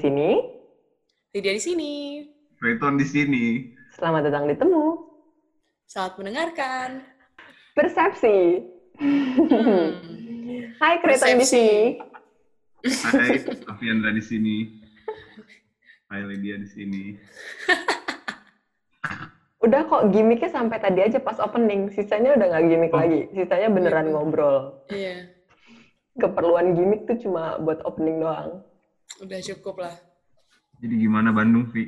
Sini. Lydia di sini. Kreton di sini. Selamat datang di Temu. Selamat mendengarkan. Persepsi. Hmm. Hai Kreton di sini. Hai, Aviandra di sini. Hai Lydia di sini. Udah kok gimmicknya sampai tadi aja pas opening. Sisanya udah nggak gimmick Oh. lagi. Sisanya beneran Gitu. ngobrol. Iya, Keperluan gimmick tuh cuma buat opening doang. Udah cukup lah. Jadi gimana Bandung, Vi?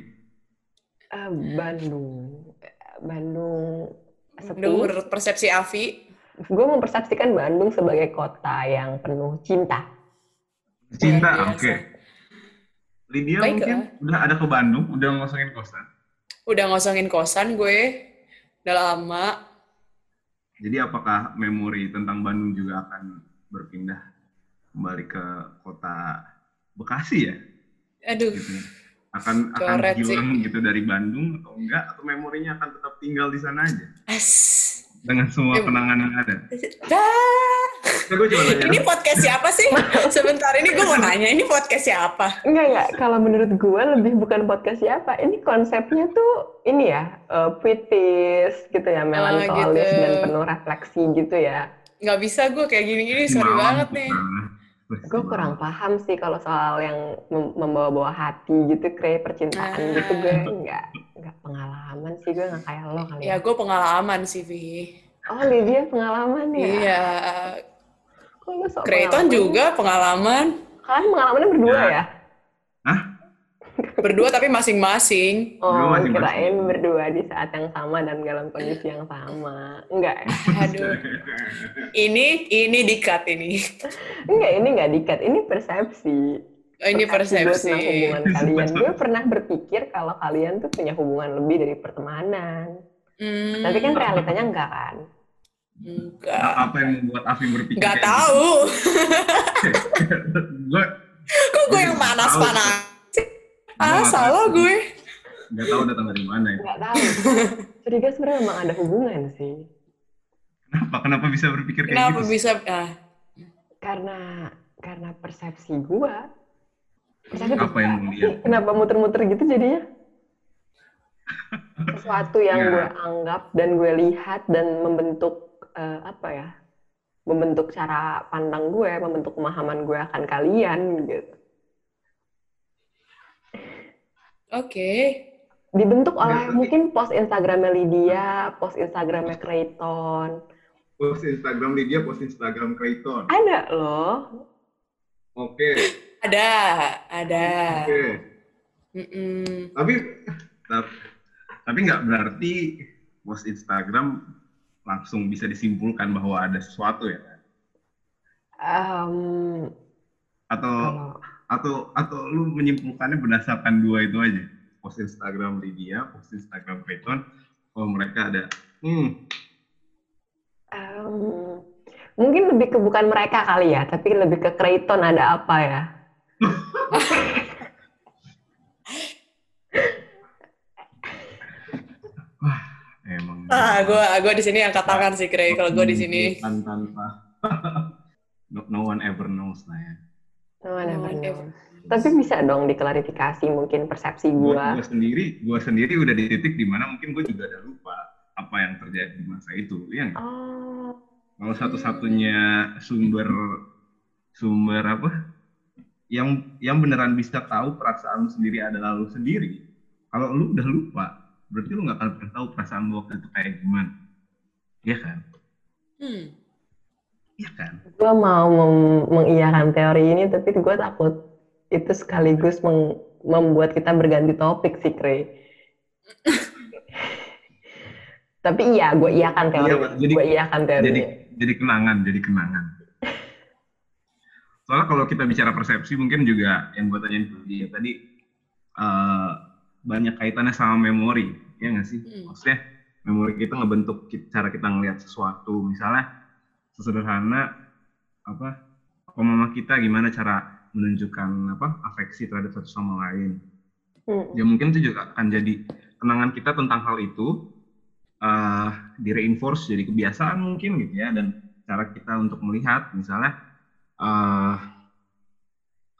Ah, Bandung. Bandung sepi. Menurut persepsi Avi, Gue mempersepsikan Bandung sebagai kota yang penuh cinta. Cinta, oke. biasa. Lydia Baik, mungkin ah. udah ada ke Bandung, udah ngosongin kosan. udah ngosongin kosan gue. Udah lama. Jadi apakah memori tentang Bandung juga akan berpindah kembali ke kota Bekasi ya? Aduh, Gitu. Akan akan Coret sih. hilang gitu dari Bandung atau enggak? Atau memorinya akan tetap tinggal di sana aja as. dengan semua Eh, kenangan yang ada? Dah. Ya, gue nanya. Ini podcast siapa sih? Sebentar ini gue mau nanya, ini podcast siapa? Enggak, enggak. Kalau menurut gue lebih bukan podcast siapa. Ini konsepnya tuh ini ya, eh, puitis gitu ya, melankolis gitu. dan penuh refleksi gitu ya. Nggak bisa gue kayak gini-gini, sorry Malam banget nih. Gue kurang paham sih kalau soal yang mem- membawa-bawa hati gitu, kayak percintaan Nah. gitu gue enggak enggak pengalaman sih gue nggak kayak lo kali Ya ya. gue pengalaman sih, Vi. Oh Lydia pengalaman ya. Iya. Kok lu sok Kreton pengalaman? juga pengalaman. Kalian pengalamannya berdua Ya. ya? Berdua tapi masing-masing. Oh, Berdua masing-masing. kirain berdua di saat yang sama dan dalam kondisi yang sama. Enggak. Aduh. Ini ini dikat ini. Enggak, ini enggak dikat. Ini persepsi. Oh, ini persepsi. tentang hubungan kalian. Gue pernah berpikir kalau kalian tuh punya hubungan lebih dari pertemanan. Hmm, Tapi kan realitanya enggak kan? enggak. apa yang membuat Avi berpikir Enggak kayak tahu. gitu? gue Kok gue yang panas-panas? Ah, salah tahu. gue. nggak tahu datang dari mana ya. Enggak tahu. Curiga sebenarnya memang ada hubungan sih. Kenapa? Kenapa bisa berpikir kayak Kenapa gitu? bisa ah, Karena karena persepsi gue. Persepsi Apa yang lu lihat? Kenapa muter-muter gitu jadinya? Sesuatu yang Ya. gue anggap dan gue lihat dan membentuk eh, apa ya? Membentuk cara pandang gue, membentuk pemahaman gue akan kalian gitu. Oke. Dibentuk oleh Ya, tapi- mungkin post Instagramnya Lydia, post Instagramnya Clayton. Post Instagram Lydia, post Instagram Clayton. Ada loh. Oke, Ada, ada. oke. Mm-mm. Tapi, tapi, tapi nggak berarti post Instagram langsung bisa disimpulkan bahwa ada sesuatu ya? Em, Atau kalau atau atau lu menyimpulkannya berdasarkan dua itu aja? Post Instagram Lydia, post Instagram Clayton. Oh mereka ada. Hmm, em, mungkin lebih ke bukan mereka kali ya, tapi lebih ke Clayton ada apa ya? emang. Ah, gue gue di sini angkat tangan sih, Kray. Kalau gue di sini. Tanpa. no, no one ever knows lah ya. Knows. ever Tapi bisa dong diklarifikasi mungkin persepsi Gue gua. sendiri, gua sendiri udah di titik di mana mungkin gue juga udah lupa apa yang terjadi di masa itu. Ya nggak? Oh, Kalau satu-satunya sumber sumber apa? Yang yang beneran bisa tahu perasaan lu sendiri adalah lu sendiri. Kalau lu udah lupa, berarti lu nggak akan pernah tahu perasaan lu waktu itu kayak gimana. Iya kan? Hmm. Iya kan? gua mau mengiyakan teori ini, tapi gua takut itu sekaligus meng- membuat kita berganti topik sih, Kre. tapi iya, gue iyakan teori. Iya. Jadi- gue iyakan teori. Jadi jadi kenangan, jadi kenangan. Soalnya kalau kita bicara persepsi mungkin juga yang gue tanyain ke dia tadi eh, banyak kaitannya sama memori, ya nggak sih? Hmm. Maksudnya memori kita ngebentuk cara kita ngelihat sesuatu. Misalnya sesederhana apa apa mama kita gimana cara menunjukkan apa afeksi terhadap satu sama lain. Hmm. Ya mungkin itu juga akan jadi kenangan kita tentang hal itu eh di reinforce jadi kebiasaan mungkin gitu ya dan cara kita untuk melihat misalnya eh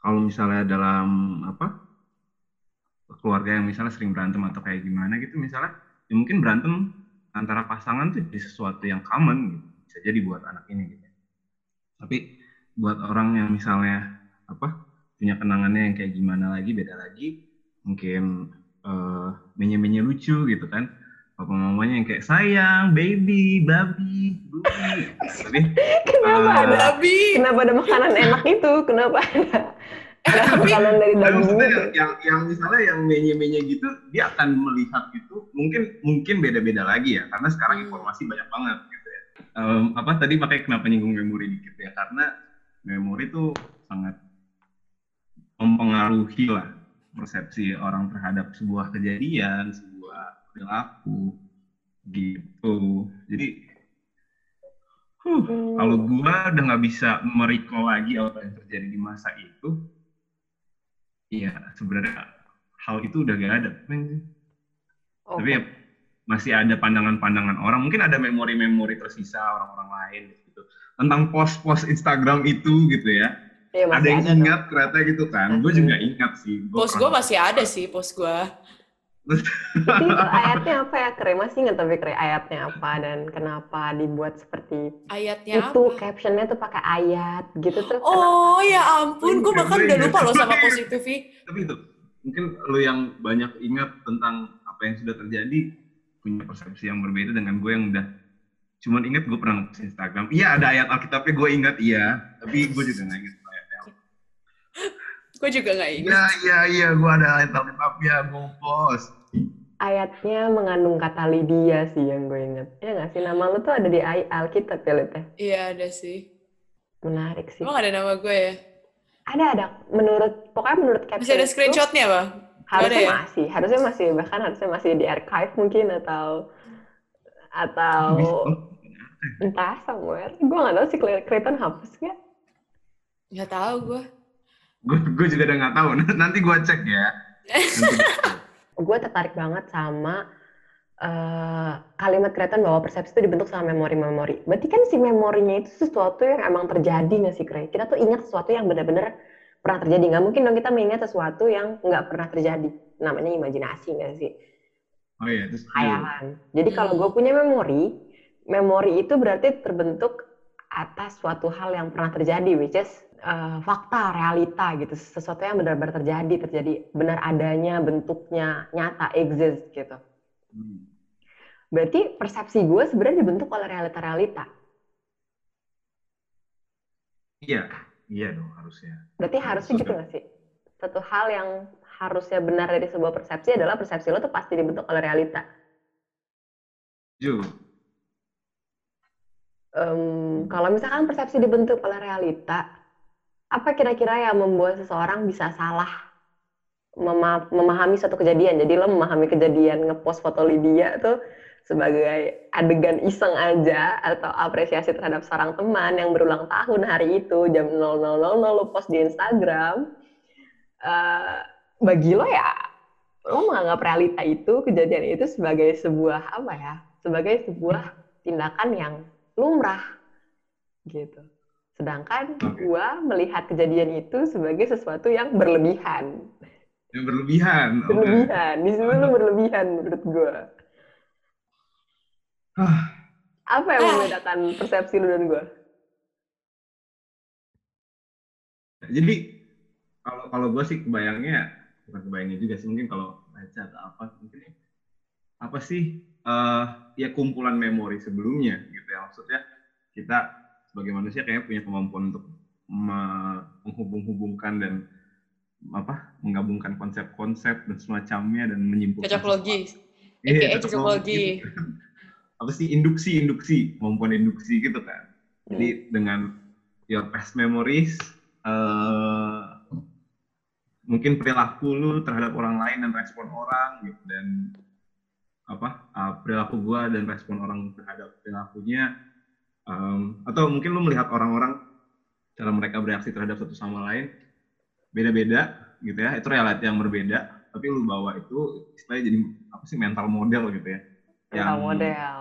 kalau misalnya dalam apa keluarga yang misalnya sering berantem atau kayak gimana gitu misalnya ya mungkin berantem antara pasangan tuh jadi sesuatu yang common gitu bisa jadi buat anak ini gitu tapi buat orang yang misalnya apa punya kenangannya yang kayak gimana lagi beda lagi mungkin uh, menye-menye lucu gitu kan papa mamanya yang kayak sayang, baby, babi, bumi. Tapi Kenapa uh, ada? Babi. Kenapa ada makanan enak itu? Kenapa ada? Makanan dari daging maksudnya itu. yang, yang, yang misalnya yang menye-menye gitu, dia akan melihat itu mungkin mungkin beda-beda lagi ya, karena sekarang Hmm. informasi banyak banget gitu ya. Em, apa tadi makanya kenapa nyinggung memori dikit ya, karena memori itu sangat mempengaruhi lah persepsi orang terhadap sebuah kejadian, sebuah perilaku gitu. Jadi, huh, Hmm. kalau gua udah nggak bisa merecall lagi apa yang terjadi di masa itu, iya sebenarnya hal itu udah gak ada. Oke. Tapi ya masih ada pandangan-pandangan orang. Mungkin ada memori-memori tersisa orang-orang lain gitu. Tentang post-post Instagram itu gitu ya. Iya, ada yang dong. ingat ternyata gitu kan. Gue juga ingat sih. Gua Post gue masih ada sih, post gue. Ayatnya apa ya? Kre masih ingat tapi Kre ayatnya apa dan kenapa dibuat seperti Ayatnya itu apa? captionnya tuh pakai ayat gitu tuh. Oh ya ampun, gue Gue bahkan udah gue lupa loh sama positif Vi. Tapi itu mungkin lu yang banyak ingat tentang apa yang sudah terjadi punya persepsi yang berbeda dengan gue yang udah cuman ingat gue pernah nge Instagram. Iya ada ayat Alkitabnya gue ingat iya, tapi gue juga nggak ingat ayatnya. Gue juga gak ingat. Iya iya iya gue ada ayat Alkitabnya gue post. Ayatnya mengandung kata Lydia sih yang gue inget. Ya nggak sih? Nama lu tuh ada di Alkitab ya, ya? Iya ada sih. Menarik sih. Emang ada nama gue ya? Ada, ada. Menurut, pokoknya menurut caption Masih ada screenshotnya bang? Harusnya ya? masih. Harusnya masih. Bahkan harusnya masih di archive mungkin atau atau entah somewhere. Gue nggak tahu sih Clayton hapus nggak? Gak tahu gue. gue gue juga udah nggak tahu. Nanti gue cek ya. Gue tertarik banget sama eh, kalimat Kretan bahwa persepsi itu dibentuk sama memori-memori. Berarti kan si memorinya itu sesuatu yang emang terjadi nggak sih, Kre? Kita tuh ingat sesuatu yang benar-benar pernah terjadi. Nggak mungkin dong kita mengingat sesuatu yang nggak pernah terjadi. Namanya imajinasi nggak sih? Oh iya terus Hayalan. Jadi Hmm. kalau gue punya memori, memori itu berarti terbentuk atas suatu hal yang pernah terjadi, which is eh, fakta, realita gitu, sesuatu yang benar-benar terjadi, terjadi benar adanya, bentuknya nyata, exist gitu. Hmm. Berarti persepsi gue sebenarnya dibentuk oleh realita-realita. Iya iya dong harusnya. Berarti harusnya gitu nggak sih? Satu hal yang harusnya benar dari sebuah persepsi adalah persepsi lo tuh pasti dibentuk oleh realita. Ju. Em, kalau misalkan persepsi dibentuk oleh realita, apa kira-kira yang membuat seseorang bisa salah mema- memahami suatu kejadian? Jadi lo memahami kejadian ngepost foto Lydia tuh sebagai adegan iseng aja atau apresiasi terhadap seorang teman yang berulang tahun hari itu jam 00.00 lo post di Instagram. Eh, bagi lo ya, lo menganggap realita itu kejadian itu sebagai sebuah apa ya? Sebagai sebuah tindakan yang lumrah gitu. Sedangkan gua melihat kejadian itu sebagai sesuatu yang berlebihan. Yang berlebihan. Berlebihan. Di situ tuh berlebihan menurut gua. Ah, Apa yang Ah. membedakan persepsi lu dan gua? Jadi kalau kalau gue sih kebayangnya bukan kebayangnya juga sih mungkin kalau baca atau apa mungkin apa sih eh ya kumpulan memori sebelumnya gitu ya maksudnya kita sebagai manusia kayaknya punya kemampuan untuk me- menghubung-hubungkan dan apa menggabungkan konsep-konsep dan semacamnya dan menyimpulkan Cocok logi. sesuatu. Iya, cocok logi. Apa sih induksi induksi kemampuan induksi gitu kan. Hmm. jadi dengan your past memories eh mungkin perilaku lu terhadap orang lain dan respon orang gitu dan apa eh, perilaku gua dan respon orang terhadap perilakunya em, atau mungkin lu melihat orang-orang cara mereka bereaksi terhadap satu sama lain beda-beda gitu ya. Itu reality yang berbeda tapi lu bawa itu istilahnya jadi apa sih mental model gitu ya Mental Yang- model.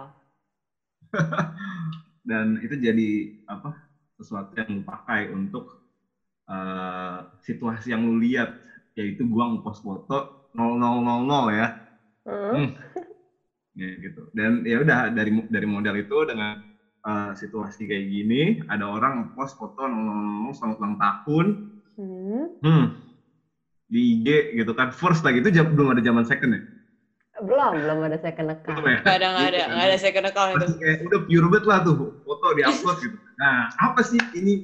dan itu jadi apa sesuatu yang lu pakai untuk eh, situasi yang lu lihat yaitu gua ngepost foto 0000 ya Hmm. Hmm. ya gitu dan ya udah dari dari model itu dengan eh, situasi kayak gini ada orang ngepost foto 0000 selamat ulang tahun Hmm. hmm, di IG gitu kan first lagi itu belum ada zaman second ya Belum, belum ada second account. Belum ya? Nggak ada, nggak ada, nggak ada second account itu. Kayak udah pure banget lah tuh foto di upload gitu. Nah apa sih ini?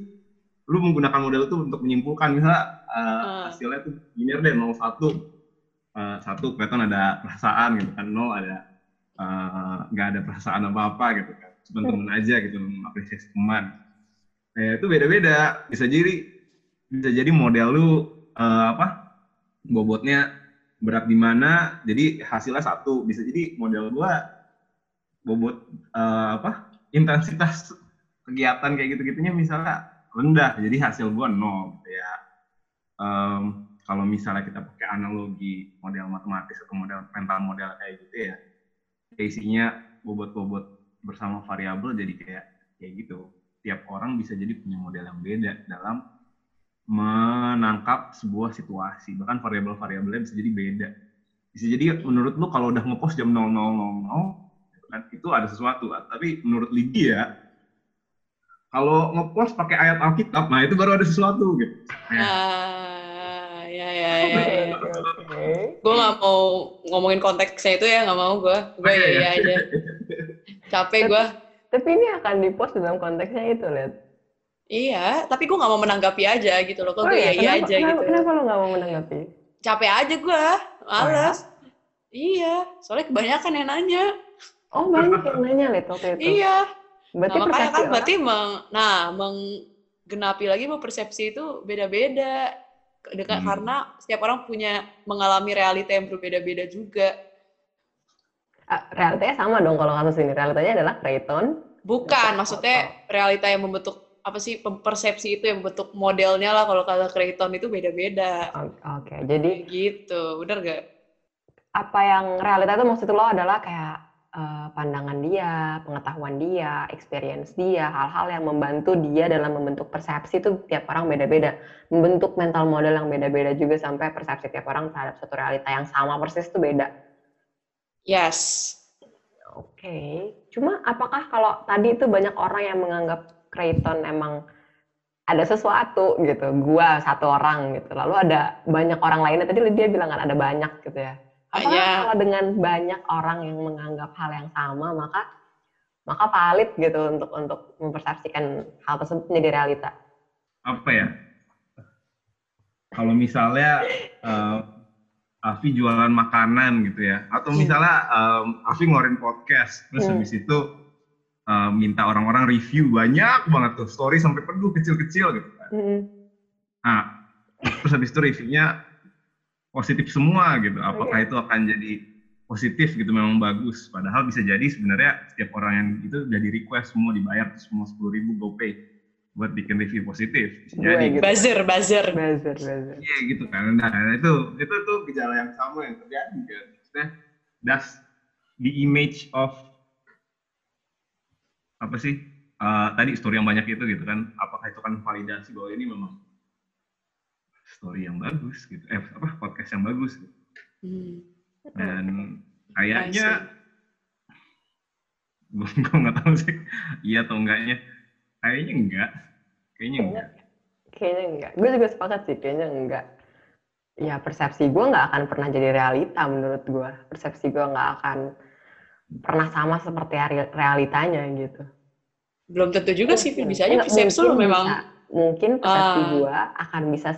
Lu menggunakan model itu untuk menyimpulkan misalnya uh, hasilnya tuh linear deh 01 uh, satu kelihatan ada perasaan gitu kan nol ada uh, nggak ada perasaan apa apa gitu kan cuma temen aja gitu mengapresiasi teman nah itu beda-beda bisa jadi bisa jadi model lu uh, apa bobotnya berat di mana jadi hasilnya satu. Bisa jadi model gua bobot uh, apa intensitas kegiatan kayak gitu-gitunya misalnya rendah jadi hasil gua nol gitu ya. Em, kalau misalnya kita pakai analogi model matematis atau model mental model kayak gitu ya ya isinya bobot-bobot bersama variabel jadi kayak kayak gitu. Tiap orang bisa jadi punya model yang beda dalam menangkap sebuah situasi bahkan variabel-variabelnya bisa jadi beda bisa jadi menurut lu kalau udah ngepost jam 00.00 gitu kan, itu ada sesuatu tapi menurut Lydia kalau ngepost pakai ayat Alkitab nah itu baru ada sesuatu gitu Ah, ya, ya, ya, ya. oke, oke. Gue nggak mau ngomongin konteksnya itu ya, nggak mau gue. Gue ya, ya aja. Capek gue. Tapi ini akan dipost dalam konteksnya itu, lihat. Iya, tapi gue nggak mau menanggapi aja gitu loh. Kok Oh gue iya, ya iya kenapa, aja kenapa, gitu. kenapa lo nggak mau menanggapi? Capek aja gue, males. Oh, Iya, soalnya kebanyakan yang nanya. Oh banyak yang nanya lihat waktu itu. Iya. Berarti Nah, makanya kan orang- berarti meng, nah menggenapi lagi bahwa persepsi itu beda-beda. Dekat Hmm. karena setiap orang punya mengalami realita yang berbeda-beda juga. Realitanya sama dong kalau kasus ini. Realitanya adalah Creighton. Bukan, maksudnya realita yang membentuk apa sih persepsi itu yang membentuk modelnya lah kalau kata Creighton itu beda-beda. Oke, jadi Kayak gitu, bener gak? apa yang realita itu maksud lo adalah kayak eh, pandangan dia, pengetahuan dia, experience dia, hal-hal yang membantu dia dalam membentuk persepsi itu tiap orang beda-beda. Membentuk mental model yang beda-beda juga sampai persepsi tiap orang terhadap suatu realita yang sama persis itu beda. Yes. Oke, cuma apakah kalau tadi itu banyak orang yang menganggap Creighton emang ada sesuatu gitu, gua satu orang gitu, lalu ada banyak orang lainnya tadi dia bilang kan ada banyak gitu ya. Apakah Hanya- kalau dengan banyak orang yang menganggap hal yang sama maka maka valid gitu untuk untuk mempersepsikan hal tersebut menjadi realita. apa ya kalau misalnya eh, Afi jualan makanan gitu ya atau misalnya em, Afi ngeluarin podcast terus Hmm. habis itu eh, minta orang-orang review banyak banget tuh story sampai penuh kecil-kecil gitu kan Mm-mm. nah terus habis itu reviewnya positif semua gitu apakah itu akan jadi positif gitu memang bagus padahal bisa jadi sebenarnya setiap orang yang itu udah di request semua dibayar tuh semua sepuluh ribu GoPay buat bikin review positif bisa Gue jadi gitu. Buzzer, buzzer. Buzzer, buzzer. Iya gitu kan. Nah itu itu tuh gejala yang sama yang terjadi kan. Maksudnya does the image of apa sih eh, tadi story yang banyak itu gitu kan? Apakah itu kan validasi bahwa ini memang story yang bagus gitu? Eh apa podcast yang bagus? Gitu. Hmm. Dan kayaknya gue nggak tahu sih iya atau enggaknya. Kayaknya enggak. Kayaknya enggak. Kayaknya enggak. Gue juga sepakat sih, kayaknya enggak. Ya persepsi gue nggak akan pernah jadi realita menurut gue. Persepsi gue nggak akan pernah sama seperti real- realitanya gitu. Belum tentu juga sih, bisa aja persepsi lu mungkin memang. bisa. Mungkin persepsi Ah. gue akan bisa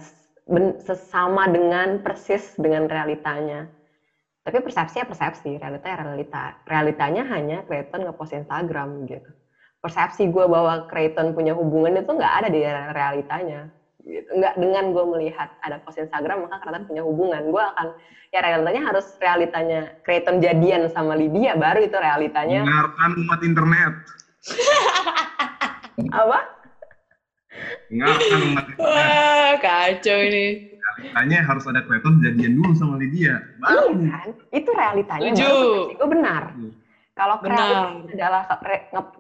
sesama dengan persis dengan realitanya. Tapi persepsi ya persepsi, realita ya realita. Realitanya hanya Creighton ngepost Instagram gitu. Persepsi gue bahwa Creighton punya hubungan itu nggak ada di realitanya. Gitu. Nggak dengan gue melihat ada post Instagram maka Creighton punya hubungan. Gue akan ya realitanya harus realitanya Creighton jadian sama Lydia baru itu realitanya Dengarkan umat internet. apa? Dengarkan umat internet. Wah, kacau ini. Realitanya harus ada Clayton jadian dulu sama Lydia. Baru. Iya kan? Itu realitanya Setuju. baru gue benar. Kalau Benar. realitanya adalah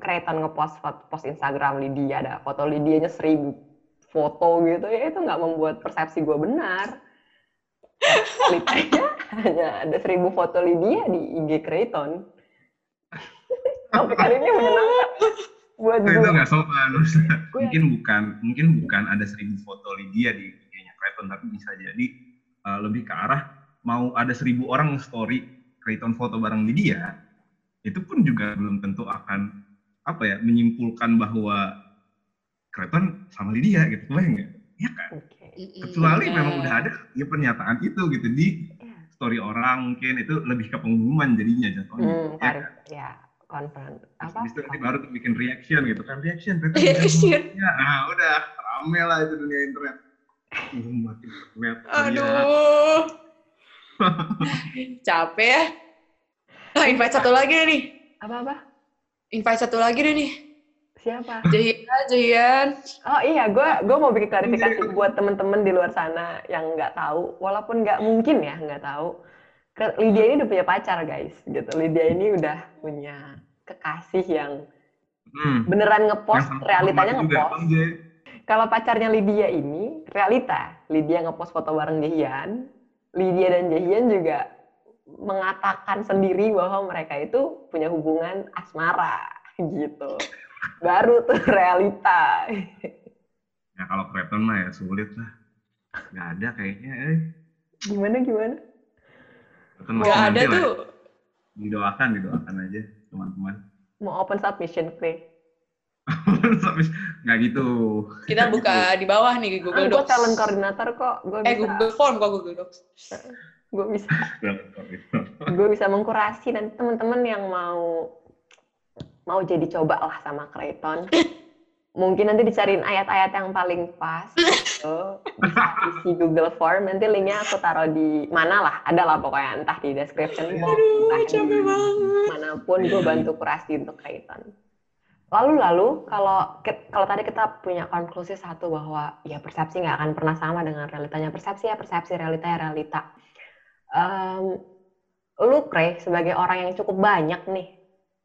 Creighton ngepost post Instagram Lydia ada foto Lydianya seribu foto gitu ya itu nggak membuat persepsi gue benar. Realitanya hanya ada seribu foto Lydia di IG Creighton sampai kali ini menyenangkan buat itu gue nggak sopan. Gue- mungkin bukan mungkin bukan ada seribu foto Lydia di IG-nya Creighton tapi bisa jadi uh, lebih ke arah mau ada seribu orang story Creighton foto bareng Lydia itu pun juga belum tentu akan apa ya menyimpulkan bahwa Creighton sama Lydia gitu bayang nggak? Iya kan? Oke. Mm-mm, Kecuali benar. memang udah ada ya pernyataan itu gitu di Iya. story orang mungkin itu lebih ke pengumuman jadinya jatuhnya. Hmm, ya kan? ya. Apa? Itu nanti baru tuh bikin reaction gitu kan reaction Reaction. ya nah udah rame lah itu dunia internet makin internet. Aduh. Capek ya. Nah, invite satu lagi deh nih. Apa-apa? Invite satu lagi deh nih. Siapa? Jahian, Jahian. Oh iya, gue gue mau bikin klarifikasi buat temen-temen di luar sana yang nggak tahu, walaupun nggak mungkin ya nggak tahu. Lydia ini udah punya pacar guys, gitu. Lydia ini udah punya kekasih yang hmm. beneran Yang ngepost, sama- realitanya ngepost. Kalau pacarnya Lydia ini realita, Lydia ngepost foto bareng Jahian, Lydia dan Jahian juga mengatakan sendiri bahwa mereka itu punya hubungan asmara gitu. Baru tuh realita. ya kalau Creighton mah ya sulit lah nggak ada kayaknya eh Gimana gimana? Creighton masih Gak ada nanti lah ya. tuh. didoakan didoakan aja teman-teman Mau open submission, Clay. Nggak gitu Kita buka di bawah nih Ah, Google gue Docs. talent koordinator kok. Gue Eh, bisa, Google Form kok Google Docs. gue bisa, gitu. gue bisa mengkurasi nanti teman-teman yang mau mau jadi coba lah sama Creighton. Mungkin nanti dicariin ayat-ayat yang paling pas. Gitu. Bisa isi Google Form. Nanti linknya aku taruh di mana lah. Ada lah pokoknya. Entah di description box. Aduh, entah di banget. mana pun gue bantu kurasi untuk Creighton. Lalu lalu kalau kalau tadi kita punya konklusi satu bahwa ya persepsi nggak akan pernah sama dengan realitanya persepsi ya persepsi realita ya realita. Em, lu Cray sebagai orang yang cukup banyak nih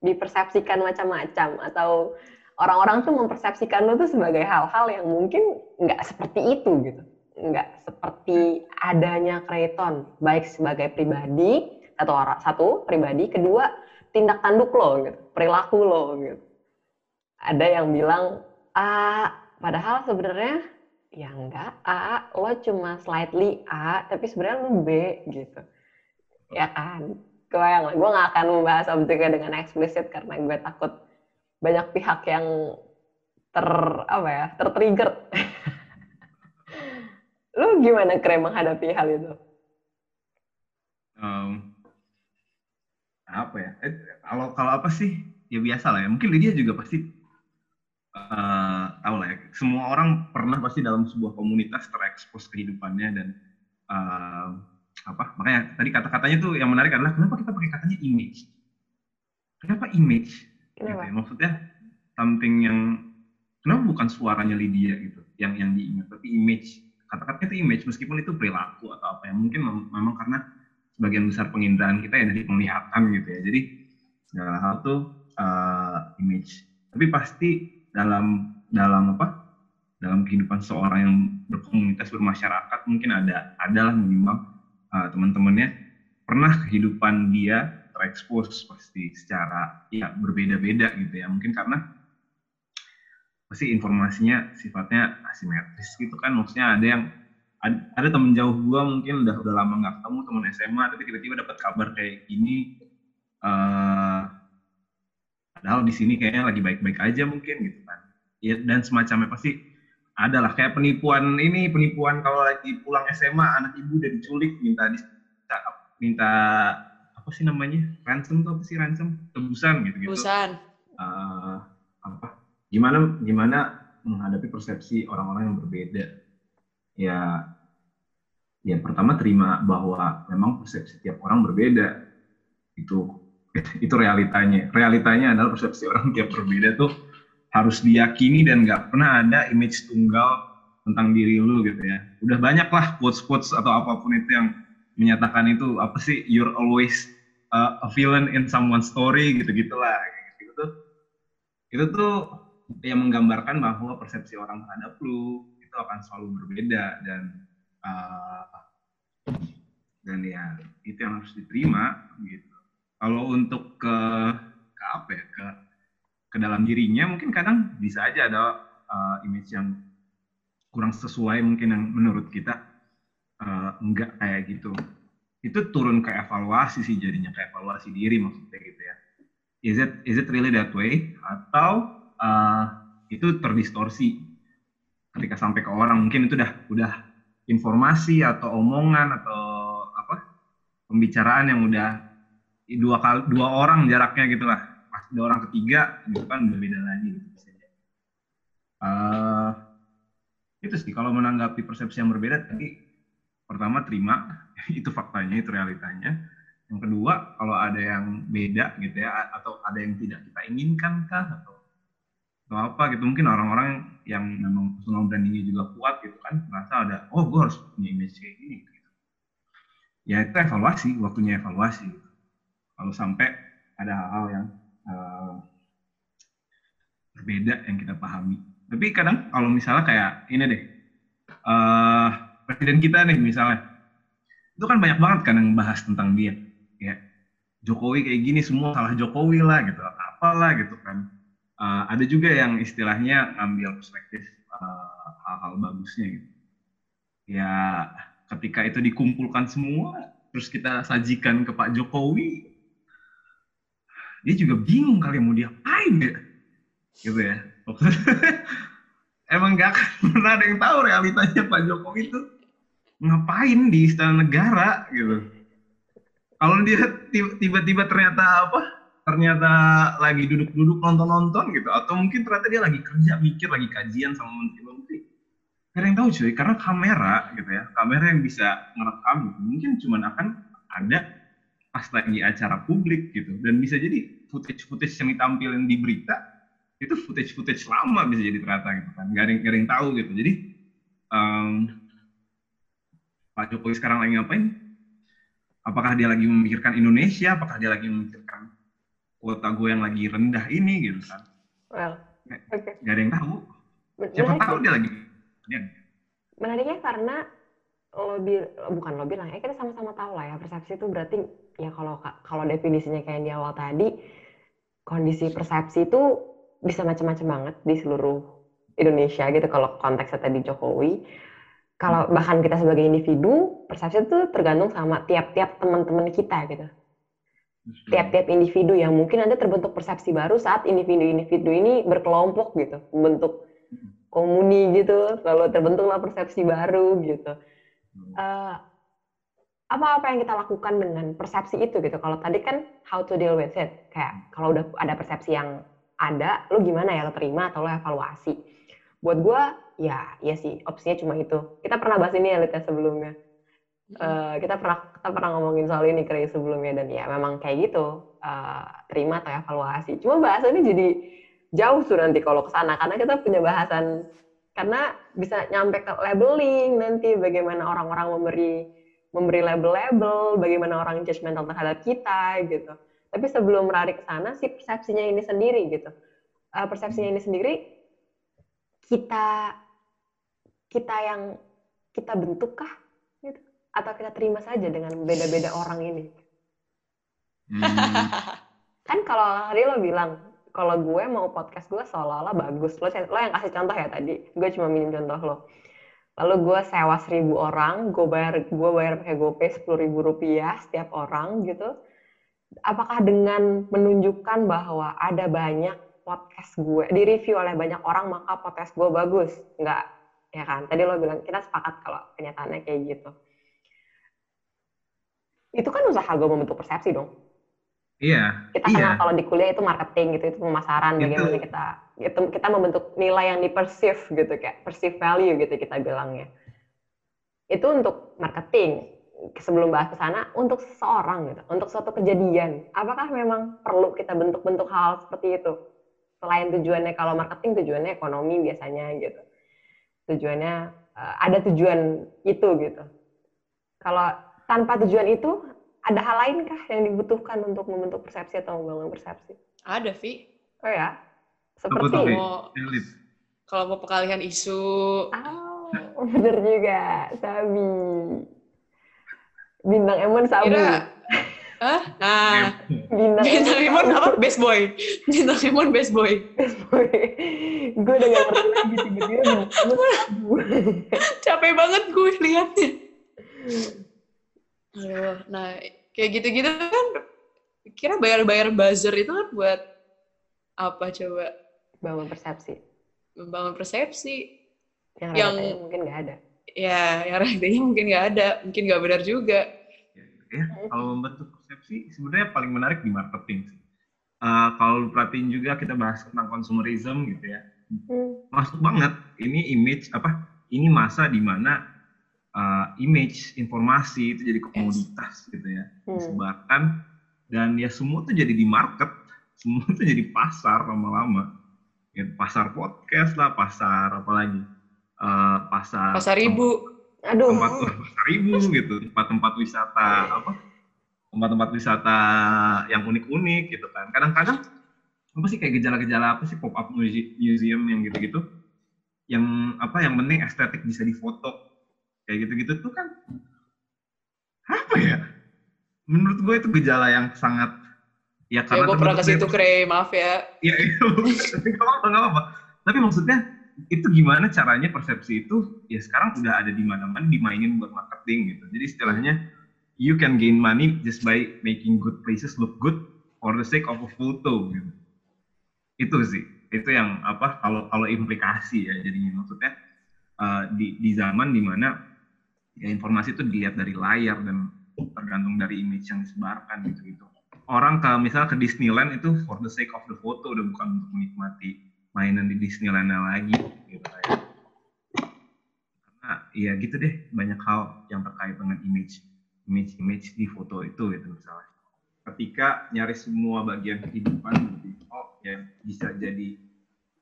dipersepsikan macam-macam atau orang-orang tuh mempersepsikan lu tuh sebagai hal-hal yang mungkin nggak seperti itu gitu. Nggak seperti adanya Creighton baik sebagai pribadi satu orang satu pribadi kedua tindak tanduk lo gitu perilaku lo gitu. Ada yang bilang A padahal sebenarnya ya enggak A lo cuma slightly A tapi sebenarnya lo B gitu. Ya kan kebayang lah gue nggak akan membahas objeknya dengan eksplisit karena gue takut banyak pihak yang ter apa ya tertrigger. Lu gimana keren menghadapi hal itu? Em, apa ya? Eh, kalau kalau apa sih? Ya biasa lah ya. Mungkin Lydia juga pasti eh tahu lah ya. Semua orang pernah pasti dalam sebuah komunitas terekspos kehidupannya dan eh, apa? Makanya tadi kata-katanya tuh yang menarik adalah kenapa kita pakai katanya image? Kenapa image? Gitu kenapa ya. maksudnya something yang kenapa bukan suaranya Lydia gitu yang yang diingat? Tapi image kata-katanya itu image meskipun itu perilaku atau apa ya mungkin mem- memang karena sebagian besar penginderaan kita ya dari penglihatan gitu ya. Jadi segala hal tuh uh, image. Tapi pasti dalam dalam apa? Dalam kehidupan seorang yang berkomunitas bermasyarakat mungkin ada adalah minimal uh, teman-temannya pernah kehidupan dia terekspos pasti secara ya berbeda-beda gitu ya. Mungkin karena pasti informasinya sifatnya asimetris gitu kan. Maksudnya ada yang ada, ada temen jauh gua mungkin udah udah lama nggak ketemu temen SMA tapi tiba-tiba dapat kabar kayak gini. Eh padahal di sini kayaknya lagi baik-baik aja mungkin gitu kan. Ya dan semacamnya pasti ada lah kayak penipuan ini penipuan kalau lagi pulang SMA anak ibu udah diculik minta di minta apa sih namanya ransom tuh apa sih ransom? Tebusan gitu gitu Busan. eh, apa? Gimana gimana menghadapi persepsi orang-orang yang berbeda? Ya ya pertama terima bahwa memang persepsi tiap orang berbeda. Itu itu realitanya. Realitanya adalah persepsi orang tiap berbeda tuh harus diyakini dan nggak pernah ada image tunggal tentang diri lu gitu ya. Udah banyak lah quotes quotes atau apa pun itu yang menyatakan itu apa sih you're always uh, a villain in someone's story gitu gitulah gitu tuh. Itu tuh yang menggambarkan bahwa persepsi orang terhadap lu itu akan selalu berbeda dan uh, dan ya itu yang harus diterima gitu. Kalau untuk ke ke apa ya ke ke dalam dirinya mungkin kadang bisa aja ada uh, image yang kurang sesuai mungkin yang menurut kita uh, enggak kayak gitu. Itu turun ke evaluasi sih jadinya ke evaluasi diri maksudnya gitu ya. Is it is it really that way? Atau uh, itu terdistorsi. Ketika sampai ke orang mungkin itu udah udah informasi atau omongan atau apa? Pembicaraan yang udah dua kali dua orang jaraknya gitu lah. pas ada orang ketiga itu kan berbeda lagi gitu uh, itu sih kalau menanggapi persepsi yang berbeda tadi pertama terima itu faktanya itu realitanya yang kedua kalau ada yang beda gitu ya atau ada yang tidak kita inginkan kah atau atau apa gitu mungkin orang-orang yang memang personal brandingnya juga kuat gitu kan merasa ada oh gue harus punya image kayak gini gitu. ya itu evaluasi waktunya evaluasi gitu. kalau sampai ada hal-hal yang uh, berbeda yang kita pahami. Tapi kadang kalau misalnya kayak ini deh uh, presiden kita nih misalnya itu kan banyak banget kan yang bahas tentang dia ya. Jokowi kayak gini semua salah Jokowi lah gitu apalah gitu kan. Uh, ada juga yang istilahnya ngambil perspektif uh, hal-hal bagusnya gitu. Ya ketika itu dikumpulkan semua terus kita sajikan ke Pak Jokowi dia juga bingung kali mau diapain ya gitu ya emang gak pernah ada yang tahu realitanya Pak Jokowi itu ngapain di istana negara gitu. Kalau dia tiba-tiba ternyata apa? Ternyata lagi duduk-duduk nonton-nonton gitu, atau mungkin ternyata dia lagi kerja mikir, lagi kajian sama menteri-menteri. Gak ada yang tahu cuy, karena kamera gitu ya, kamera yang bisa ngerekam gitu. Mungkin cuma akan ada pas lagi acara publik gitu, dan bisa jadi footage-footage yang ditampilin di berita itu footage-footage lama bisa jadi ternyata gitu kan, gak ada yang, gak ada yang tahu gitu. Jadi um, Pak Jokowi sekarang lagi ngapain? Apakah dia lagi memikirkan Indonesia? Apakah dia lagi memikirkan kuota gue yang lagi rendah ini gitu kan? Well, okay. Gak ada yang tahu. Siapa Menarik. tahu dia lagi. Ya. Menariknya karena lo bil, bukan lo bilang ya kita sama-sama tahu lah ya persepsi itu berarti ya kalau kalau definisinya kayak di awal tadi kondisi persepsi itu bisa macam-macam banget di seluruh Indonesia gitu kalau konteksnya tadi Jokowi. Kalau bahkan kita sebagai individu persepsi itu tergantung sama tiap-tiap teman-teman kita gitu. Tiap-tiap individu yang mungkin ada terbentuk persepsi baru saat individu-individu ini berkelompok gitu membentuk komuni gitu lalu terbentuklah persepsi baru gitu. Uh, apa-apa yang kita lakukan dengan persepsi itu gitu. Kalau tadi kan how to deal with it. Kayak kalau udah ada persepsi yang ada lu gimana ya? Lo terima atau lo evaluasi? Buat gue ya iya sih. Opsinya cuma itu. Kita pernah bahas ini ya Lita sebelumnya. Uh, kita pernah kita pernah ngomongin soal ini kali sebelumnya. Dan ya memang kayak gitu. Uh, terima atau evaluasi. Cuma bahasannya jadi jauh tuh nanti kalau ke sana. Karena kita punya bahasan karena bisa nyampe ke labeling nanti bagaimana orang-orang memberi memberi label-label bagaimana orang judgmental terhadap kita gitu. Tapi sebelum lari ke sana si persepsinya ini sendiri gitu. Uh, persepsinya ini sendiri kita kita yang kita bentuk kah gitu? Atau kita terima saja dengan beda-beda orang ini? Hmm. kan kalau tadi lo bilang kalau gue mau podcast gue seolah-olah bagus. Lo, lo yang kasih contoh ya tadi. Gue cuma minjem contoh lo lalu gue sewa seribu orang gue bayar gue bayar pakai gopay sepuluh ribu rupiah setiap orang gitu. Apakah dengan menunjukkan bahwa ada banyak podcast gue di review oleh banyak orang maka podcast gue bagus? Nggak ya kan? Tadi lo bilang kita sepakat kalau kenyataannya kayak gitu. Itu kan usaha gue membentuk persepsi dong iya kita iya. kenal kalau di kuliah itu marketing gitu itu pemasaran itu. bagaimana kita itu kita membentuk nilai yang di perceive gitu kayak perceive value gitu kita bilangnya itu untuk marketing sebelum bahas ke sana untuk seseorang gitu untuk suatu kejadian apakah memang perlu kita bentuk-bentuk hal seperti itu selain tujuannya kalau marketing tujuannya ekonomi biasanya gitu tujuannya uh, ada tujuan itu gitu. Kalau tanpa tujuan itu ada hal lain kah yang dibutuhkan untuk membentuk persepsi atau membangun persepsi? Ada, Vi. Oh ya, seperti mau kalau mau pengalihan isu, oh. Bener juga, Sabi. Bintang Emon Sabi. Kira, Hah? Nah, Bintang Bintang Emon apa? Best boy. Bintang Emon best boy. gue udah gak ngerti lagi tiba-tiba Bintang Emon Sabu. Capek banget gue liatnya. Aduh, nah kayak gitu-gitu kan kira bayar-bayar buzzer itu kan buat apa coba? Bangun persepsi. Membangun persepsi. Yang, Yang- mungkin gak ada. Ya, yang realitanya mungkin nggak ada. Mungkin nggak benar juga. ya kalau membentuk persepsi sebenarnya paling menarik di marketing sih. Eh, kalau lu perhatiin juga kita bahas tentang consumerism gitu ya Hmm. masuk banget ini image apa ini masa di mana uh, image informasi itu jadi komoditas gitu ya. Hmm. disebarkan dan ya semua tuh jadi di market semua tuh jadi pasar lama-lama. Ya, pasar podcast lah pasar apa lagi? Uh, pasar Pasar ibu. Aduh, tempat pasar ibu gitu tempat-tempat wisata apa? Tempat-tempat wisata yang unik-unik gitu kan. Kadang-kadang apa sih kayak gejala-gejala apa sih pop up museum yang gitu-gitu? Yang apa yang penting estetik bisa difoto kayak gitu-gitu tuh kan apa ya? Menurut gue itu gejala yang sangat ya Ya, karena gue pernah ke situ, dari- Kre. Maaf ya. ya itu nggak apa nggak apa tapi maksudnya itu gimana caranya persepsi itu ya sekarang udah ada di mana-mana dimainin buat marketing gitu. Jadi istilahnya you can gain money just by making good places look good for the sake of a photo gitu. Itu sih. Itu yang apa kalau kalau implikasi ya jadinya. Maksudnya uh, di di zaman di mana ya informasi itu dilihat dari layar dan tergantung dari image yang disebarkan gitu gitu. Orang ke misalnya ke Disneyland itu for the sake of the photo udah bukan untuk menikmati mainan di Disneyland lagi gitu kayak. Karena ya gitu deh banyak hal yang terkait dengan image image image di foto itu gitu misalnya. Ketika nyari semua bagian kehidupan gitu, oh ya bisa jadi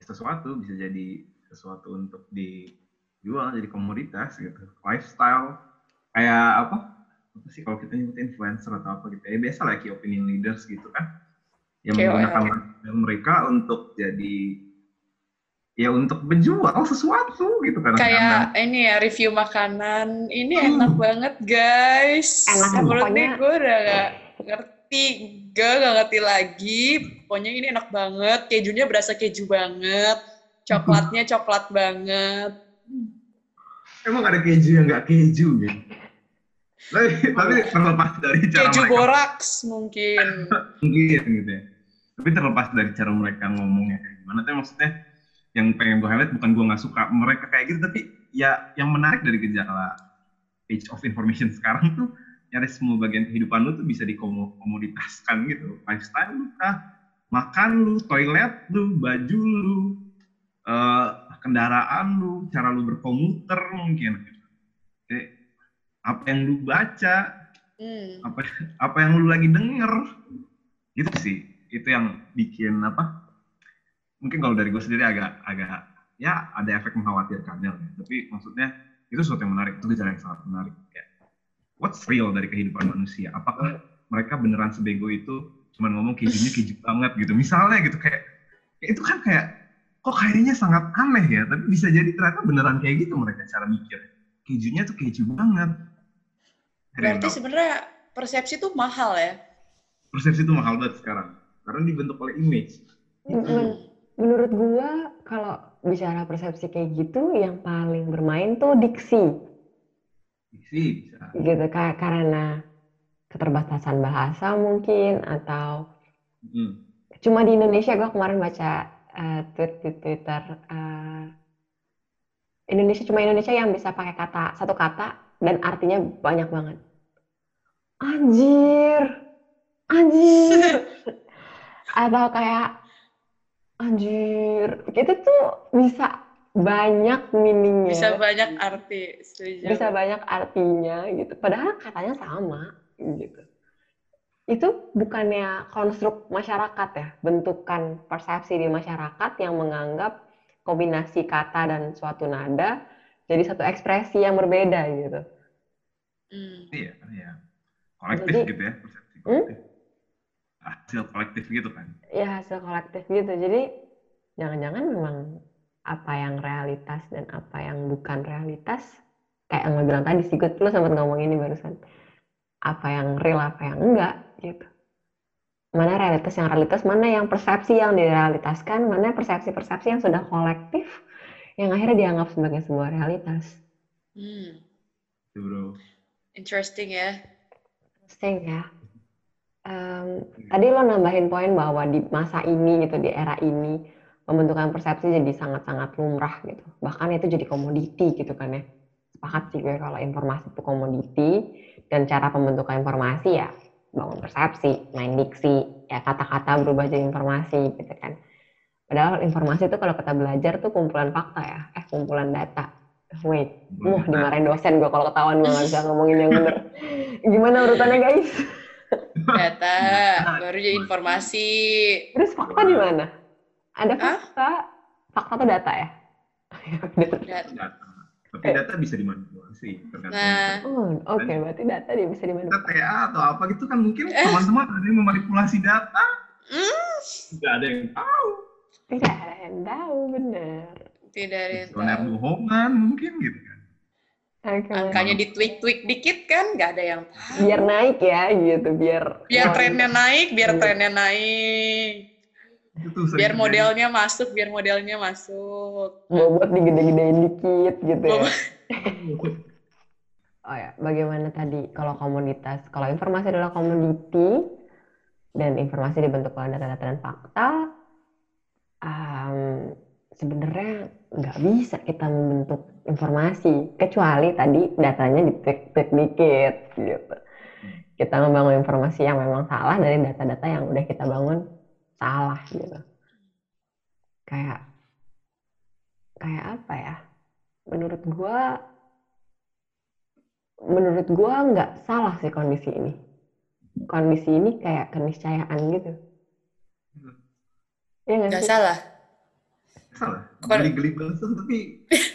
sesuatu bisa jadi sesuatu untuk dijual jadi komoditas gitu lifestyle kayak apa apa sih kalau kita nyebut influencer atau apa gitu ya biasa lah kayak opinion leaders gitu kan yang KOL. menggunakan mereka untuk jadi ya untuk menjual sesuatu gitu kadang-kadang Kayak ini ya, review makanan. Ini Hmm. enak banget, guys. Enak, Menurut pokoknya- gue udah gak ngerti. Gak, gak ngerti lagi. Pokoknya ini enak banget. Kejunya berasa keju banget. Coklatnya coklat banget. Emang ada keju yang nggak keju gitu? Tapi tapi terlepas dari cara Keju mereka boraks mungkin. mungkin gitu ya. Tapi terlepas dari cara mereka ngomongnya kayak gimana. Tapi maksudnya yang pengen gue highlight bukan gue nggak suka mereka kayak gitu tapi ya yang menarik dari gejala age of information sekarang tuh nyaris semua bagian kehidupan lu tuh bisa dikomoditaskan gitu. Lifestyle lu kah? Makan lu toilet lu baju lu eh, kendaraan lu cara lu berkomuter mungkin. Kayak apa yang lu baca Hmm. apa apa yang lu lagi denger. Gitu sih. Itu yang bikin apa mungkin kalau dari gue sendiri agak agak ya ada efek mengkhawatirkannya lah ya. tapi maksudnya itu sesuatu yang menarik. Itu gejala yang sangat menarik. Ya what's real dari kehidupan manusia? Apakah mereka beneran sebego itu? Cuman ngomong kejunya keju banget gitu. Misalnya gitu kayak ya itu kan kayak kok kayaknya sangat aneh ya tapi bisa jadi ternyata beneran kayak gitu mereka cara mikir. Kejunya tuh keju banget. Berarti Reno. sebenarnya persepsi tuh mahal ya. persepsi itu mahal banget sekarang karena dibentuk oleh image. Men- menurut gua kalau bicara persepsi kayak gitu yang paling bermain tuh diksi. Sih bisa. Gitu Ka- karena keterbatasan bahasa mungkin atau Hmm. cuma di Indonesia gua kemarin baca eh, tweet di Twitter eh, Indonesia cuma Indonesia yang bisa pakai kata satu kata dan artinya banyak banget anjir anjir atau kayak anjir gitu tuh bisa banyak meaningnya Bisa banyak arti. Setuju. bisa banyak artinya gitu. Padahal katanya sama gitu. Itu bukannya konstruk masyarakat ya, bentukan persepsi di masyarakat yang menganggap kombinasi kata dan suatu nada jadi satu ekspresi yang berbeda gitu. Hmm. iya iya kolektif Jadi- gitu ya persepsi Hmm? kolektif hasil kolektif gitu kan Ya hasil kolektif gitu. Jadi jangan-jangan memang apa yang realitas dan apa yang bukan realitas kayak yang lo bilang tadi sih gue lo sempat ngomong ini barusan apa yang real apa yang enggak gitu. Mana realitas yang realitas mana yang persepsi yang direalitaskan mana persepsi-persepsi yang sudah kolektif yang akhirnya dianggap sebagai sebuah realitas. Hmm, bro. interesting ya. interesting ya. Em, tadi lo nambahin poin bahwa di masa ini gitu di era ini pembentukan persepsi jadi sangat-sangat lumrah gitu. Bahkan itu jadi komoditi gitu kan ya. Sepakat sih gue kalau informasi itu komoditi dan cara pembentukan informasi ya bangun persepsi main diksi ya kata-kata berubah jadi informasi gitu kan padahal informasi itu kalau kita belajar tuh kumpulan fakta ya eh kumpulan data wait wah dimarahin dosen gue kalau ketahuan gue nggak bisa ngomongin yang bener gimana urutannya guys Data, baru jadi informasi. Terus fakta di mana? Ada fakta. Fakta tuh data ya? Dat- Data. Tapi data bisa dimanipulasi. tergantung. Nah, oh, oke. Berarti data dia bisa Kita dimanipulasi. TA atau apa gitu kan mungkin Eh. teman-teman ada yang memanipulasi data. hmm, Tidak ada yang tahu. Tidak ada yang tahu, benar. tidak ada yang tahu. bohongan mungkin gitu kan. Oke. Angkanya ditweak-tweak dikit kan, nggak ada yang tahu. Biar naik ya, gitu. Biar Biar trennya naik, biar Iya. trennya naik. Biar modelnya masuk, biar modelnya masuk. bobot digede-gedein dikit gitu ya. Oh ya, bagaimana tadi kalau komoditas, kalau informasi adalah komoditi dan informasi dibentuk oleh data-data dan fakta, em, sebenarnya nggak bisa kita membentuk informasi kecuali tadi datanya ditweak-tweak dikit gitu. Kita membangun informasi yang memang salah dari data-data yang udah kita bangun salah gitu. Kayak kayak apa ya? Menurut gua menurut gua nggak salah sih kondisi ini. Kondisi ini kayak keniscayaan gitu. Iya nggak sih? salah. salah geli-geli banget tapi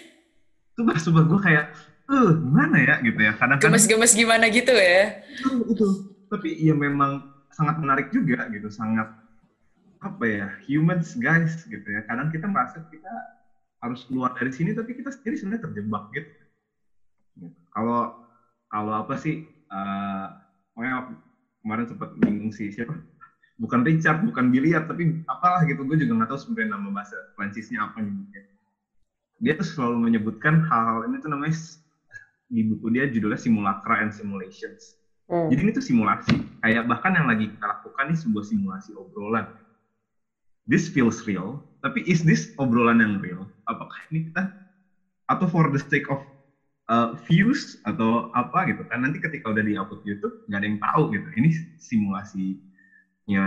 itu bahasa gue kayak eh gimana ya gitu ya kadang-kadang Gemes-gemes gimana gitu ya. itu, itu tapi ya memang sangat menarik juga gitu sangat apa ya humans guys gitu ya kadang kita merasa kita harus keluar dari sini tapi kita sendiri sebenarnya terjebak gitu Gitu. kalau kalau apa sih pokoknya kemarin sempat bingung sih siapa bukan Richard bukan Biliar tapi apalah gitu gue juga nggak tahu sebenarnya nama bahasa Prancisnya apa nyebutnya dia tuh selalu menyebutkan hal-hal ini tuh namanya di buku dia judulnya simulacra and simulations Hmm. jadi ini tuh simulasi. Kayak bahkan yang lagi kita lakukan ini sebuah simulasi obrolan. This feels real, tapi is this obrolan yang real? Apakah ini kita atau for the sake of uh, views atau apa gitu kan? Nanti ketika udah di upload YouTube nggak ada yang tahu gitu. Ini simulasinya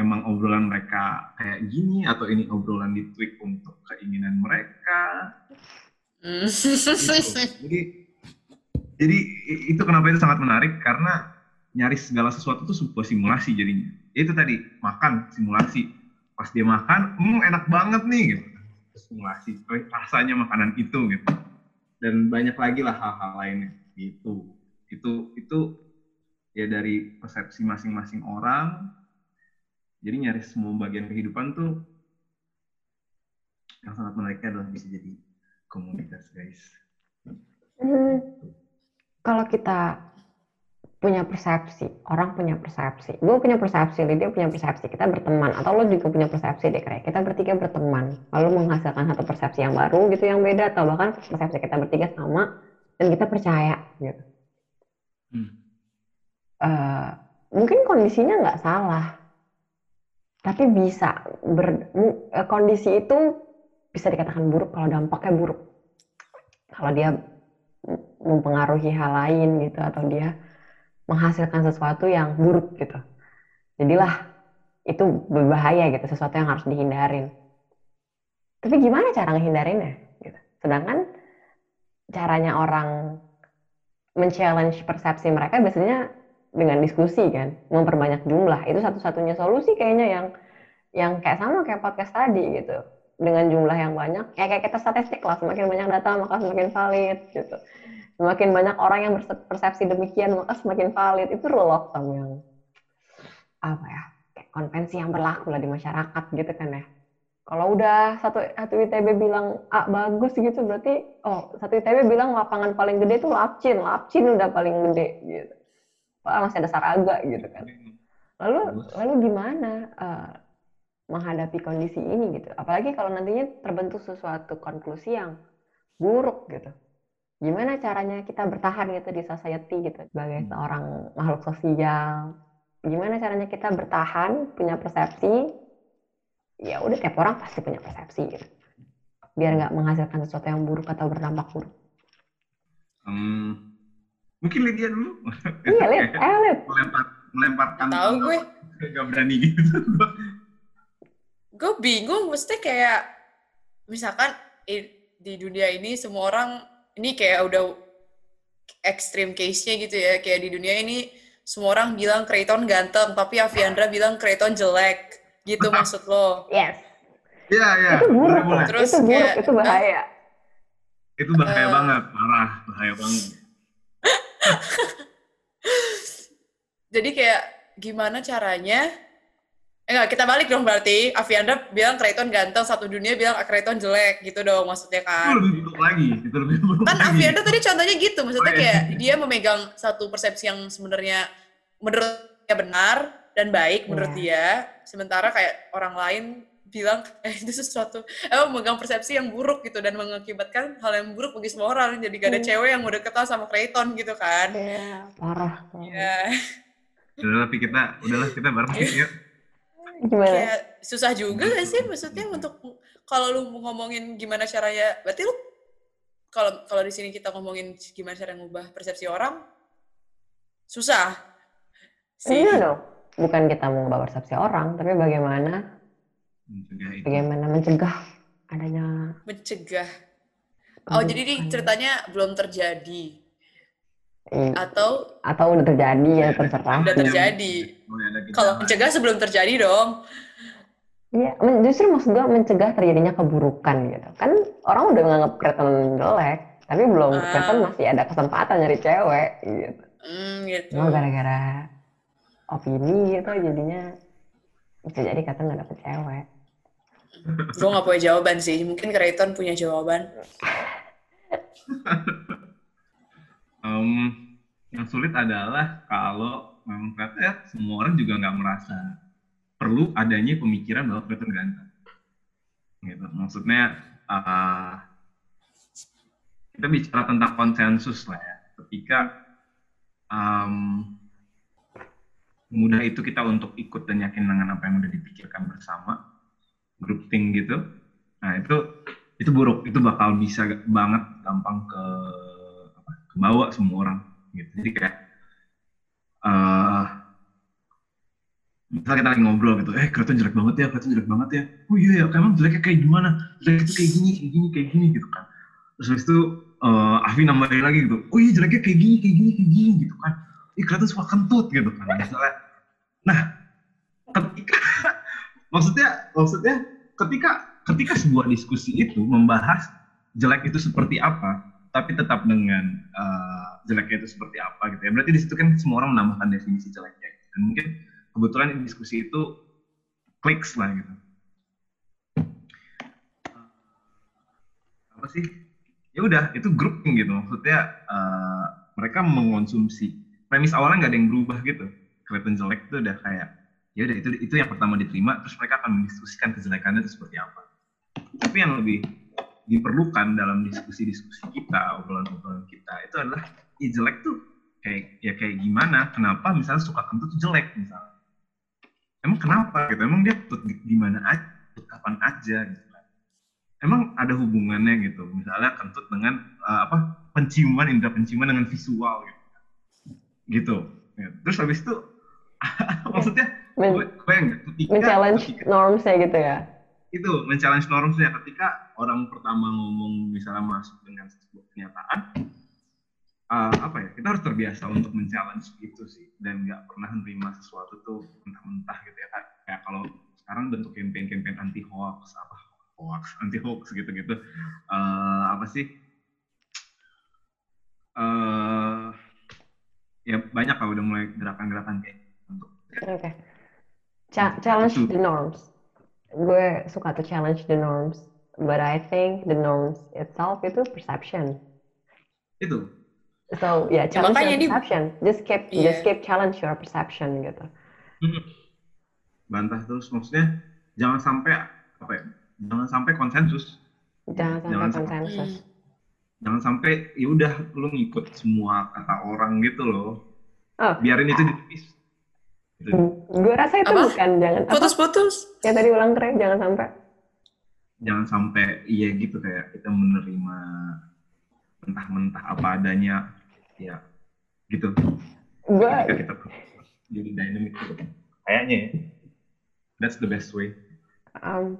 emang obrolan mereka kayak gini atau ini obrolan di tweak untuk keinginan mereka gitu. Jadi jadi itu kenapa itu sangat menarik karena nyaris segala sesuatu itu sebuah simulasi jadinya. Itu tadi makan simulasi. Pas dia makan, hmm enak banget nih gitu. Eh, rasanya makanan itu gitu. Dan banyak lagi lah hal-hal lainnya gitu. Itu itu ya dari persepsi masing-masing orang. Jadi nyaris semua bagian kehidupan tuh yang sangat menariknya adalah bisa jadi komunitas guys. Hmm, kalau kita punya persepsi, orang punya persepsi, gue punya persepsi, Lydia punya persepsi, kita berteman, atau lo juga punya persepsi deh kayak kita bertiga berteman, lalu menghasilkan satu persepsi yang baru gitu yang beda, atau bahkan persepsi kita bertiga sama dan kita percaya gitu. Hmm. Eh, mungkin kondisinya nggak salah, tapi bisa ber, eh, kondisi itu bisa dikatakan buruk kalau dampaknya buruk. Kalau dia mempengaruhi hal lain gitu atau dia menghasilkan sesuatu yang buruk gitu. Jadilah itu berbahaya gitu, sesuatu yang harus dihindarin. Tapi gimana cara ngehindarinnya? Gitu. Sedangkan caranya orang men-challenge persepsi mereka biasanya dengan diskusi kan, memperbanyak jumlah. Itu satu-satunya solusi kayaknya yang yang kayak sama kayak podcast tadi gitu. Dengan jumlah yang banyak, ya kayak kita statistik lah, semakin banyak data maka semakin valid gitu. Semakin banyak orang yang berpersepsi demikian maka semakin valid. Itu rule of thumb yang apa ya? Kayak konvensi yang berlaku lah di masyarakat gitu kan ya. Kalau udah satu satu ITB bilang A bagus gitu berarti oh satu ITB bilang lapangan paling gede itu Lapcin, Lapcin udah paling gede gitu. Wah, masih ada Saraga gitu kan. Lalu Bagus. lalu gimana eh, menghadapi kondisi ini gitu? Apalagi kalau nantinya terbentuk sesuatu konklusi yang buruk gitu. Gimana caranya kita bertahan gitu di society gitu sebagai Hmm. seorang makhluk sosial? Gimana caranya kita bertahan punya persepsi? Ya udah tiap orang pasti punya persepsi gitu. Biar nggak menghasilkan sesuatu yang buruk atau berdampak buruk. Hmm, mungkin Lydia dulu. Iya, eh lihat. melempar melemparkan Tahu gue. nggak berani gitu gue bingung mesti kayak misalkan di dunia ini semua orang ini kayak udah ekstrim case-nya gitu ya kayak di dunia ini semua orang bilang Creighton ganteng tapi Aviandra bilang Creighton jelek gitu maksud lo Yes. Iya, iya. itu buruk. Boleh, boleh. Terus itu buruk, kayak- itu bahaya. Itu bahaya Eh. banget, parah, bahaya banget. jadi kayak gimana caranya enggak kita balik dong berarti Aviandra bilang Creighton ganteng satu dunia bilang Creighton jelek gitu dong maksudnya Itu kan lebih buruk lagi, itu lebih buruk kan lagi. Avianda tadi contohnya gitu maksudnya Oh, iya. kayak dia memegang satu persepsi yang sebenarnya menurutnya benar dan baik menurut Iya. dia sementara kayak orang lain bilang eh itu sesuatu emang memegang persepsi yang buruk gitu dan mengakibatkan hal yang buruk bagi semua orang jadi gak ada Hmm. cewek yang udah ketau sama Creighton gitu kan Iya, parah. parah. ya Udah, tapi kita, udahlah kita bareng yuk. Gimana? kayak susah juga gak sih maksudnya untuk kalau lu mau ngomongin gimana caranya berarti lu kalau kalau di sini kita ngomongin gimana cara ngubah persepsi orang susah sih Iya dong. Bukan kita mau mengubah persepsi orang, tapi bagaimana Mencegah itu. bagaimana mencegah adanya mencegah oh jadi ini ceritanya belum terjadi Iya. atau atau udah terjadi ya terserah. udah terjadi kalau mencegah sebelum terjadi dong Iya, justru maksud gue mencegah terjadinya keburukan gitu. Kan orang udah menganggap Kristen jelek, tapi belum Ah. Kristen masih ada kesempatan nyari cewek gitu. hmm, gitu Cuma gara-gara opini gitu jadinya bisa jadi kata nggak dapet cewek. gue nggak punya jawaban sih mungkin Creighton punya jawaban Em, yang sulit adalah kalau memang ternyata ya, semua orang juga nggak merasa perlu adanya pemikiran bahwa Clayton ganteng. Gitu. Maksudnya eh, kita bicara tentang konsensus lah ya. Ketika em, mudah itu kita untuk ikut dan yakin dengan apa yang udah dipikirkan bersama, group think gitu. Nah itu itu buruk, itu bakal bisa banget gampang ke apa, ke bawah semua orang gitu. Jadi kayak eh misalnya kita lagi ngobrol gitu, eh Kreton jelek banget ya, Kreton jelek banget ya. Oh iya ya, emang jeleknya kayak gimana? Jelek itu kayak gini, kayak gini, kayak gini gitu kan. Terus habis itu eh Avi nambahin lagi gitu, oh iya jeleknya kayak gini, kayak gini, kayak gini gitu kan. Ih Kreton suka kentut gitu kan. Misalnya, nah ketika maksudnya maksudnya ketika ketika sebuah diskusi itu membahas jelek itu seperti apa, tapi tetap dengan eh, jeleknya itu seperti apa gitu ya. Berarti di situ kan semua orang menambahkan definisi jeleknya. Dan mungkin kebetulan di diskusi itu kliks lah gitu. Apa sih? Ya udah, itu grouping gitu. Maksudnya eh, mereka mengonsumsi. Premis awalnya nggak ada yang berubah gitu. Kelihatan jelek itu udah kayak ya udah itu itu yang pertama diterima terus mereka akan mendiskusikan kejelekannya itu seperti apa tapi yang lebih diperlukan dalam diskusi-diskusi kita obrolan-obrolan kita itu adalah ya jelek tuh kayak ya kayak gimana? Kenapa misalnya suka kentut tuh jelek misalnya? Emang kenapa gitu? Emang dia kentut gimana aja kentut kapan aja gitu kan? Emang ada hubungannya gitu? Misalnya kentut dengan eh, apa penciuman indera penciuman dengan visual gitu gitu. Ya, terus habis itu maksudnya Men- gue gue nggak ketika men-challenge ketika- normsnya gitu ya. itu men-challenge normsnya ketika orang pertama ngomong misalnya masuk dengan sebuah pernyataan uh, apa ya kita harus terbiasa untuk men-challenge itu sih dan nggak pernah menerima sesuatu tuh mentah-mentah gitu ya kayak, kayak kalau sekarang bentuk campaign-campaign anti hoax apa hoax anti hoax gitu-gitu Uh, apa sih uh, ya banyak kalau udah mulai gerakan-gerakan kayak gitu untuk Oke. Cha- challenge Itu. the norms. gue suka to challenge the norms, but I think the norms itself itu perception. Itu. So yeah, Ya, challenge makanya your di- perception. Just keep Iya. just keep challenge your perception gitu. Bantah terus maksudnya jangan sampai apa ya? Jangan sampai konsensus. Jangan sampai Jangan sampai- konsensus. Hmm. Jangan sampai ya udah lu ngikut semua kata orang gitu loh. Oh. Biarin itu tipis. Gitu. Gue rasa itu Apa? bukan jangan Putus-putus. ya tadi ulang keren jangan sampai Jangan sampai iya gitu kayak kita menerima mentah-mentah apa adanya ya gitu. gue Ketika kita jadi dynamic gitu. Kayaknya ya. That's the best way. um,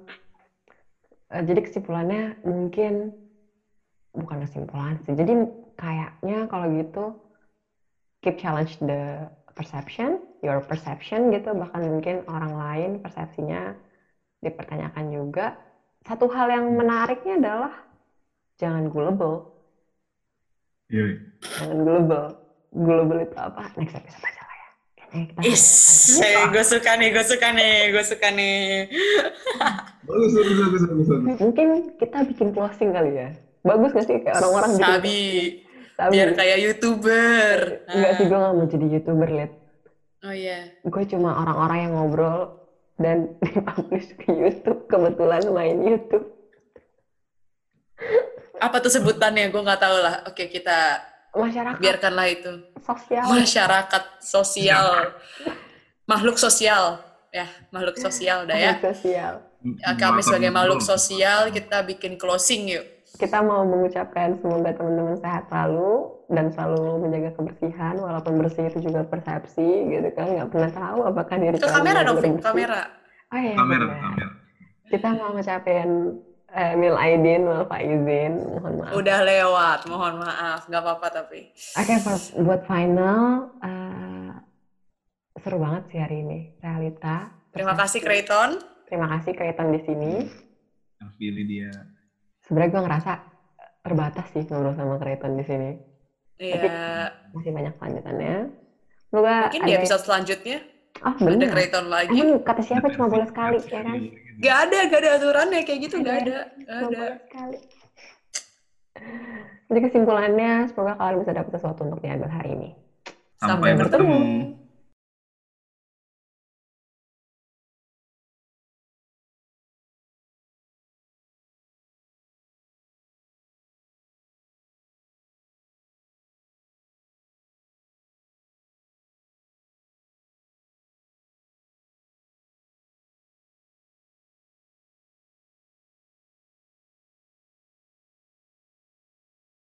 jadi kesimpulannya mungkin bukan kesimpulan sih. Jadi kayaknya kalau gitu keep challenge the perception, your perception gitu. Bahkan mungkin orang lain persepsinya dipertanyakan juga. Satu hal yang menariknya adalah jangan gullible. Iya. Jangan gullible. Gullible itu apa? Next episode aja lah ya. Is, gue suka nih, gue suka nih, gue suka nih. Bagus, bagus, bagus, bagus, bagus. Mungkin kita bikin closing kali ya. Bagus gak sih kayak orang-orang bikin Sabi, Sabi. biar kayak youtuber. Enggak sih, Ah. gue gak mau jadi youtuber, Lid. Oh iya. Gue cuma orang-orang yang ngobrol dan dipublish ke YouTube. Kebetulan main YouTube. Apa tuh sebutannya? Gue nggak tahu lah. Oke, kita Masyarakat biarkanlah itu. sosial. Masyarakat sosial. Makhluk sosial. Ya, makhluk sosial dah ya. Makhluk sosial. Ya, kami sebagai makhluk sosial, kita bikin closing yuk. Kita mau mengucapkan semoga teman-teman sehat selalu dan selalu menjaga kebersihan walaupun bersih itu juga persepsi gitu kan nggak pernah tahu apakah diri Ke kalian kamera dong, Vin, kamera. Oh iya, Kamera, benar. kamera. Kita mau ngucapin eh, Mil Aidin, Wal Faizin, mohon maaf. Udah lewat, mohon maaf. Nggak apa-apa tapi. Oke, buat- buat final, eh, seru banget sih hari ini. Realita. Terima kasih. Creighton. Terima kasih Creighton di sini. Pilih dia. Sebenarnya gue ngerasa terbatas sih ngobrol sama Creighton di sini. Iya. Masih banyak lanjutannya. Semoga Mungkin di ada- episode selanjutnya Oh, ada bener. Creighton lagi. Emang kata siapa cuma boleh sekali, ya kan? Gak ada, gak ada aturannya kayak gitu, gak ada. Gak ada. boleh sekali. Jadi kesimpulannya, semoga kalian bisa dapat sesuatu untuk diambil hari ini. Sampai bertemu.